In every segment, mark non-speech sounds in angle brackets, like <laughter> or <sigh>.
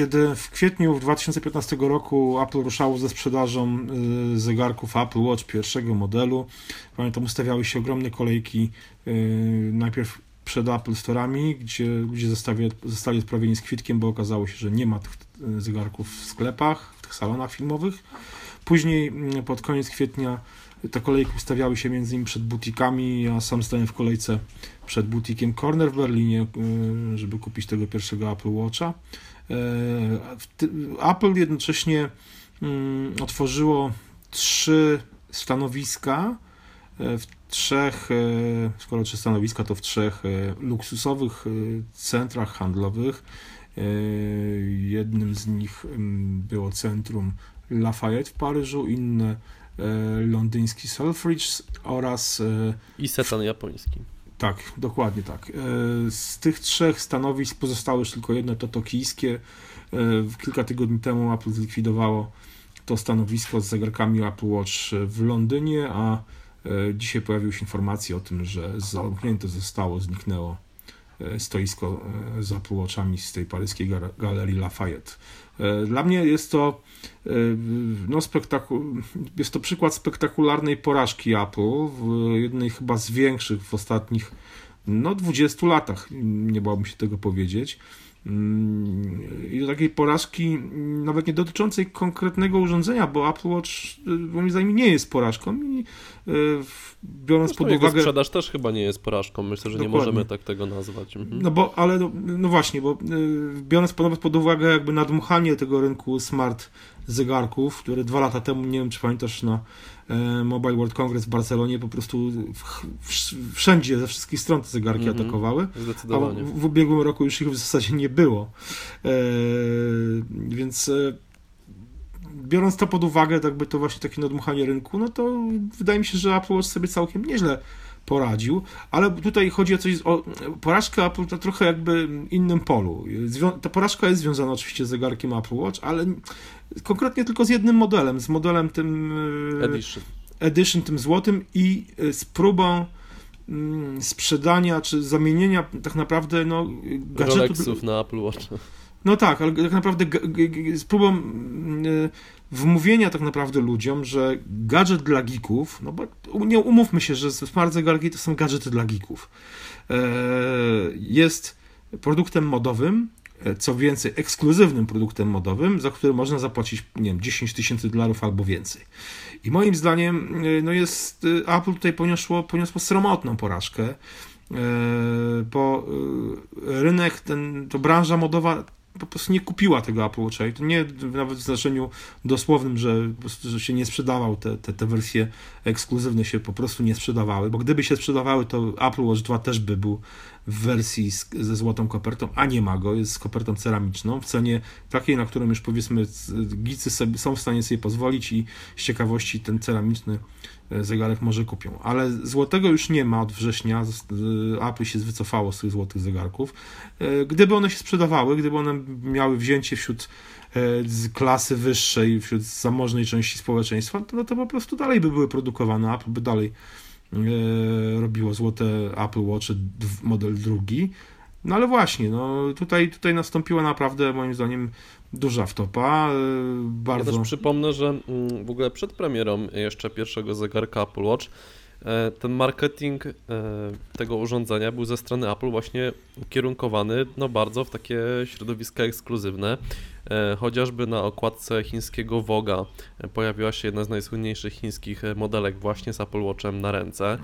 kiedy w kwietniu 2015 roku Apple ruszało ze sprzedażą y, zegarków Apple Watch pierwszego modelu, pamiętam ustawiały się ogromne kolejki y, najpierw przed Apple Store'ami, gdzie ludzie zostali, zostali odprawieni z kwitkiem, bo okazało się, że nie ma tych y, zegarków w sklepach, w tych salonach filmowych. Później mm, pod koniec kwietnia te kolejki ustawiały się między innymi przed butikami. Ja sam stałem w kolejce przed butikiem Corner w Berlinie, y, żeby kupić tego pierwszego Apple Watcha. E, Apple jednocześnie mm, otworzyło trzy stanowiska e, w trzech, e, skoro trzy stanowiska, to w trzech luksusowych centrach handlowych. Jednym z nich mm, było centrum Lafayette w Paryżu, inne E, londyński Selfridge oraz... E, I Setan japoński. Tak, dokładnie tak. E, z tych trzech stanowisk pozostało już tylko jedno, to tokijskie. Kilka tygodni temu Apple zlikwidowało to stanowisko z zegarkami Apple Watch w Londynie, a dzisiaj pojawiły się informacje o tym, że zamknięte zostało, zniknęło stoisko z Apple Watchami z tej paryskiej galerii Lafayette. E, dla mnie jest to, e, no, spektaku- jest to przykład spektakularnej porażki Apple, w jednej chyba z większych w ostatnich no, 20 latach, nie bałbym się tego powiedzieć. Mm, I do takiej porażki, nawet nie dotyczącej konkretnego urządzenia, bo Apple Watch moim zdaniem nie jest porażką i e, biorąc Zresztą pod uwagę... sprzedaż też chyba nie jest porażką, myślę, że Dokładnie. nie możemy tak tego nazwać. Mhm. No bo, ale no, no właśnie, bo e, biorąc pod uwagę jakby nadmuchanie tego rynku smart zegarków, które dwa lata temu, nie wiem czy pamiętasz, na e, Mobile World Congress w Barcelonie po prostu wszędzie, ze wszystkich stron te zegarki mm -hmm. atakowały. Zdecydowanie. A w, w, ubiegłym roku już ich w zasadzie nie było. E, więc e, biorąc to pod uwagę, jakby to właśnie takie nadmuchanie rynku, no to wydaje mi się, że Apple Watch sobie całkiem nieźle poradził, ale tutaj chodzi o coś, o porażkę Apple to trochę jakby innym polu. Ta porażka jest związana oczywiście z zegarkiem Apple Watch, ale konkretnie tylko z jednym modelem, z modelem tym e, Edition, edition tym złotym i e, z próbą mm, sprzedania czy zamienienia tak naprawdę no, gadżetu... Rolexów na Apple Watch. No tak, ale tak naprawdę z próbą mm, wmówienia tak naprawdę ludziom, że gadżet dla geeków, no bo nie umówmy się, że smart zegarki to są gadżety dla geeków, e, jest produktem modowym, e, co więcej, ekskluzywnym produktem modowym, za który można zapłacić, nie wiem, 10 tysięcy dolarów albo więcej. I moim zdaniem, e, no jest, Apple tutaj poniosło, poniosło sromotną porażkę, bo rynek, ten, to branża modowa po prostu nie kupiła tego Apple Watcha i to nie nawet w znaczeniu dosłownym, że, że się nie sprzedawał, te, te, te wersje ekskluzywne się po prostu nie sprzedawały, bo gdyby się sprzedawały, to Apple Watch 2 też by był w wersji z, ze złotą kopertą, a nie ma go, jest z kopertą ceramiczną w cenie takiej, na którą już powiedzmy gicy sobie, są w stanie sobie pozwolić i z ciekawości ten ceramiczny E, zegarek może kupią. Ale złotego już nie ma od września. E, Apple się wycofało z tych złotych zegarków. E, gdyby one się sprzedawały, gdyby one miały wzięcie wśród klasy wyższej, wśród zamożnej części społeczeństwa, no to po prostu dalej by były produkowane. Apple by dalej robiło złote Apple Watch model drugi. No ale właśnie, no tutaj, tutaj nastąpiła naprawdę moim zdaniem duża wtopa. Bardzo... Ja też przypomnę, że mm, w ogóle przed premierą jeszcze pierwszego zegarka Apple Watch e, ten marketing e, tego urządzenia był ze strony Apple właśnie ukierunkowany no bardzo w takie środowiska ekskluzywne. E, chociażby na okładce chińskiego Voga e, pojawiła się jedna z najsłynniejszych chińskich e, modelek właśnie z Apple Watchem na ręce.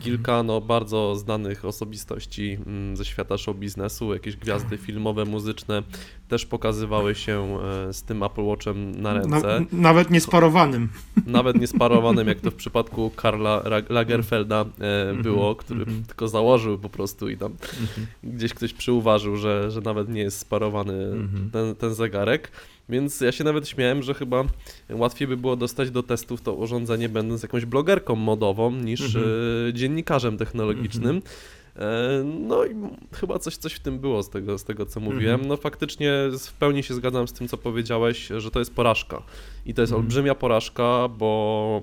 Kilka no, bardzo znanych osobistości mm, ze świata show biznesu, jakieś gwiazdy filmowe, muzyczne też pokazywały się z tym Apple Watchem na ręce. Na, nawet niesparowanym. Nawet <laughs> niesparowanym, jak to w przypadku Karla Lagerfelda mhm, było, który mhm. Tylko założył po prostu i tam mhm. gdzieś ktoś przyuważył, że, że nawet nie jest sparowany ten, ten zegarek zegarek, więc ja się nawet śmiałem, że chyba łatwiej by było dostać do testów to urządzenie będąc jakąś blogerką modową niż mhm. E, dziennikarzem technologicznym. Mhm. E, no i chyba coś, coś w tym było z tego, z tego co mówiłem. Mhm. No faktycznie w pełni się zgadzam z tym, co powiedziałeś, że to jest porażka. I to jest mhm. olbrzymia porażka, bo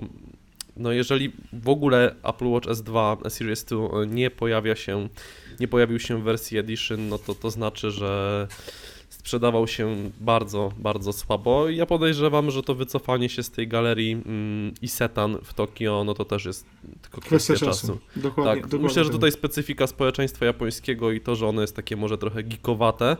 no jeżeli w ogóle Apple Watch S2 Series 2 nie pojawia się, nie pojawił się w wersji Edition, no to to znaczy, że sprzedawał się bardzo, bardzo słabo. Ja podejrzewam, że to wycofanie się z tej galerii mm, Isetan w Tokio, no to też jest tylko kwestia, kwestia czasu. czasu. Dokładnie, tak, dokładnie myślę, że tak. tutaj specyfika społeczeństwa japońskiego i to, że ono jest takie może trochę geekowate,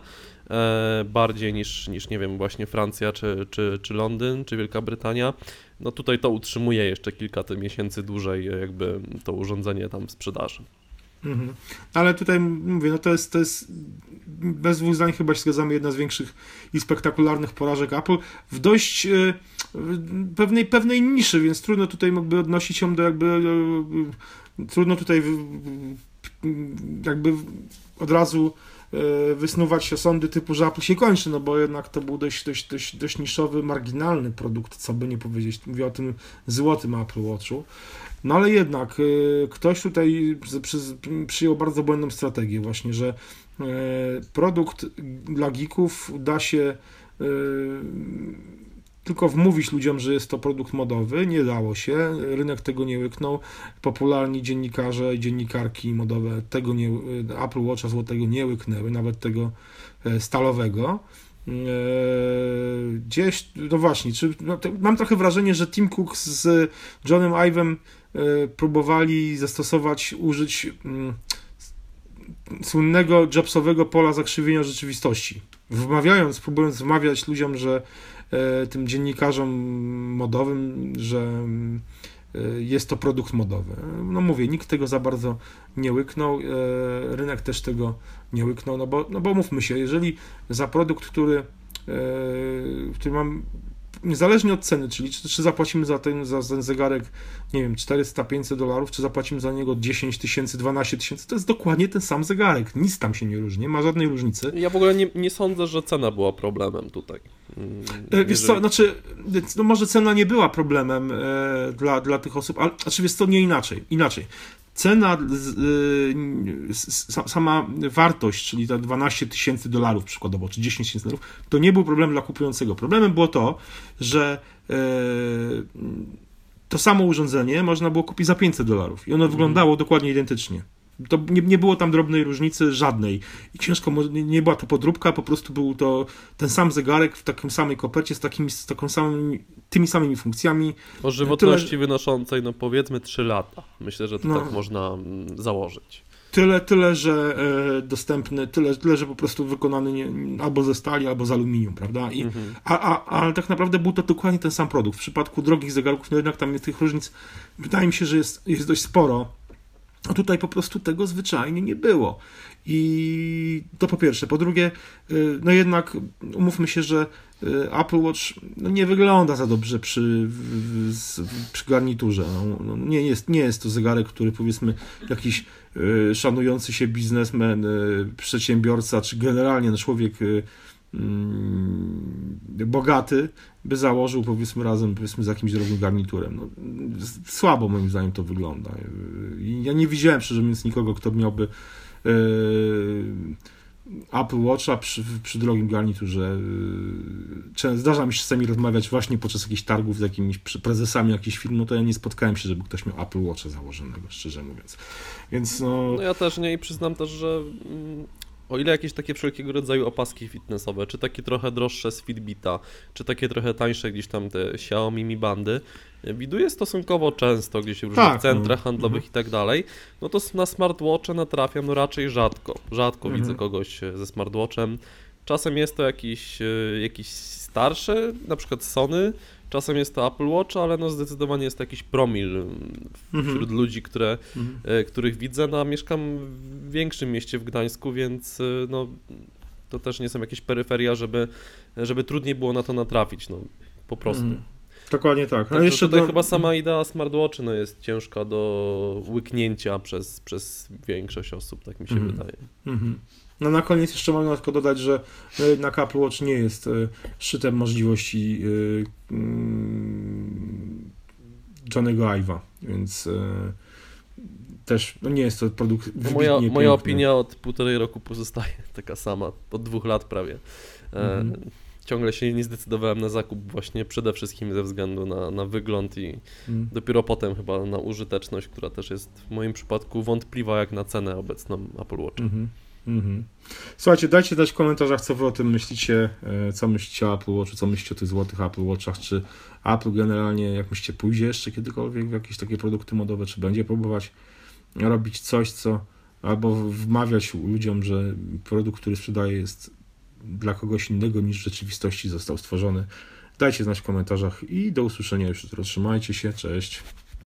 e, bardziej niż, niż, nie wiem, właśnie Francja, czy, czy, czy Londyn, czy Wielka Brytania, no tutaj to utrzymuje jeszcze kilka miesięcy dłużej jakby to urządzenie tam w sprzedaży. Mhm. Ale tutaj mówię, no to jest, to jest bez dwóch zdań chyba się zgadzamy, jedna z większych i spektakularnych porażek Apple w dość e, pewnej, pewnej niszy, więc trudno tutaj jakby odnosić ją do jakby e, trudno tutaj jakby od razu e, wysnuwać osądy typu, że Apple się kończy, no bo jednak to był dość, dość, dość, dość niszowy, marginalny produkt, co by nie powiedzieć. Mówię o tym złotym Apple Watchu. No ale jednak y, ktoś tutaj przyjął bardzo błędną strategię właśnie, że y, produkt dla geeków da się tylko wmówić ludziom, że jest to produkt modowy. Nie dało się, rynek tego nie łyknął. Popularni dziennikarze i dziennikarki modowe tego nie, Apple Watcha złotego nie łyknęły, nawet tego e, stalowego. E, gdzieś, no właśnie, czy, no, mam trochę wrażenie, że Tim Cook z Johnem Ivem E, próbowali zastosować, użyć mm, słynnego Jobsowego pola zakrzywienia rzeczywistości. Wmawiając, próbując wmawiać ludziom, że e, tym dziennikarzom modowym, że e, jest to produkt modowy. No mówię, nikt tego za bardzo nie łyknął, rynek też tego nie łyknął, no bo, no bo mówmy się, jeżeli za produkt, który, który mam niezależnie od ceny, czyli czy, czy zapłacimy za ten, za ten zegarek, nie wiem, 400-500 dolarów, czy zapłacimy za niego 10 tysięcy, 12 tysięcy, to jest dokładnie ten sam zegarek. Nic tam się nie różni, nie ma żadnej różnicy. Ja w ogóle nie, nie sądzę, że cena była problemem tutaj. E, wiesz co, znaczy, no może cena nie była problemem e, dla, dla tych osób, ale znaczy wiesz co, nie inaczej, inaczej cena, y, sama wartość, czyli ta 12 tysięcy dolarów przykładowo, czy 10 tysięcy dolarów, to nie był problem dla kupującego. Problemem było to, że e, to samo urządzenie można było kupić za 500 dolarów i ono mhm. wyglądało dokładnie identycznie. To nie, nie było tam drobnej różnicy żadnej. I ciężko, nie, była to podróbka, po prostu był to ten sam zegarek w takim samej kopercie z, takimi, z taką samymi, tymi samymi funkcjami. O żywotności tyle, wynoszącej, no powiedzmy 3 lata. Myślę, że to no, tak można mm, założyć. Tyle, tyle, że e, dostępny, tyle, tyle, że po prostu wykonany nie, albo ze stali, albo z aluminium, prawda? I, mhm. a, a, ale tak naprawdę był to dokładnie ten sam produkt. W przypadku drogich zegarków, no jednak tam jest tych różnic, wydaje mi się, że jest, jest dość sporo a tutaj po prostu tego zwyczajnie nie było. I to po pierwsze. Po drugie, y, no jednak umówmy się, że y, Apple Watch no nie wygląda za dobrze przy, przy garniturze. No, no, nie, jest, nie jest to zegarek, który powiedzmy jakiś y, szanujący się biznesmen, przedsiębiorca, czy generalnie no człowiek bogaty by założył powiedzmy razem powiedzmy z jakimś drogim garniturem. No, słabo moim zdaniem to wygląda. Ja nie widziałem szczerze mówiąc nikogo, kto miałby yy, Apple Watcha przy, przy drogim garniturze. Yy, zdarza mi się czasami rozmawiać właśnie podczas jakichś targów z jakimiś prezesami jakichś firm, no to ja nie spotkałem się, żeby ktoś miał Apple Watcha założonego, szczerze mówiąc. Więc no... no ja też nie i przyznam też, że mm, o ile jakieś takie wszelkiego rodzaju opaski fitnessowe, czy takie trochę droższe z Fitbita, czy takie trochę tańsze gdzieś tam te Xiaomi Mi Bandy, widuję stosunkowo często gdzieś w różnych tak, centrach no. handlowych mhm. i tak dalej, no to na smartwatche natrafiam no raczej rzadko. Rzadko mhm. widzę kogoś e, ze smartwatchem. Czasem jest to jakiś, e, jakiś starszy, na przykład Sony, Czasem jest to Apple Watch, ale no zdecydowanie jest to jakiś promil mhm. wśród ludzi, które, mhm. E, których widzę. No, a mieszkam w większym mieście w Gdańsku, więc e, no, to też nie są jakieś peryferia, żeby, żeby trudniej było na to natrafić. No, po prostu. Mhm. Dokładnie tak. A jeszcze tutaj do... chyba sama idea smartwatchy no, jest ciężka do łyknięcia przez, przez większość osób, tak mi się mhm. wydaje. No na koniec jeszcze mogę tylko dodać, że na Apple Watch nie jest e, szczytem możliwości e, mm, Johnego Ive'a, więc e, też no nie jest to produkt no moja, moja opinia od półtorej roku pozostaje <laughs> taka sama, od dwóch lat prawie. Mhm. Ciągle się nie zdecydowałem na zakup właśnie przede wszystkim ze względu na, na wygląd i mhm. dopiero potem chyba na użyteczność, która też jest w moim przypadku wątpliwa jak na cenę obecną Apple Watcha. Mhm. Mhm. Słuchajcie, dajcie znać w komentarzach, co wy o tym myślicie, e, co myślicie o Apple Watchu, co myślicie o tych złotych Apple Watchach, czy Apple generalnie, jak myślicie, pójdzie jeszcze kiedykolwiek w jakieś takie produkty modowe, czy będzie próbować robić coś, co albo wmawiać ludziom, że produkt, który sprzedaje jest dla kogoś innego niż w rzeczywistości został stworzony. Dajcie znać w komentarzach i do usłyszenia już jutro. Trzymajcie się, cześć.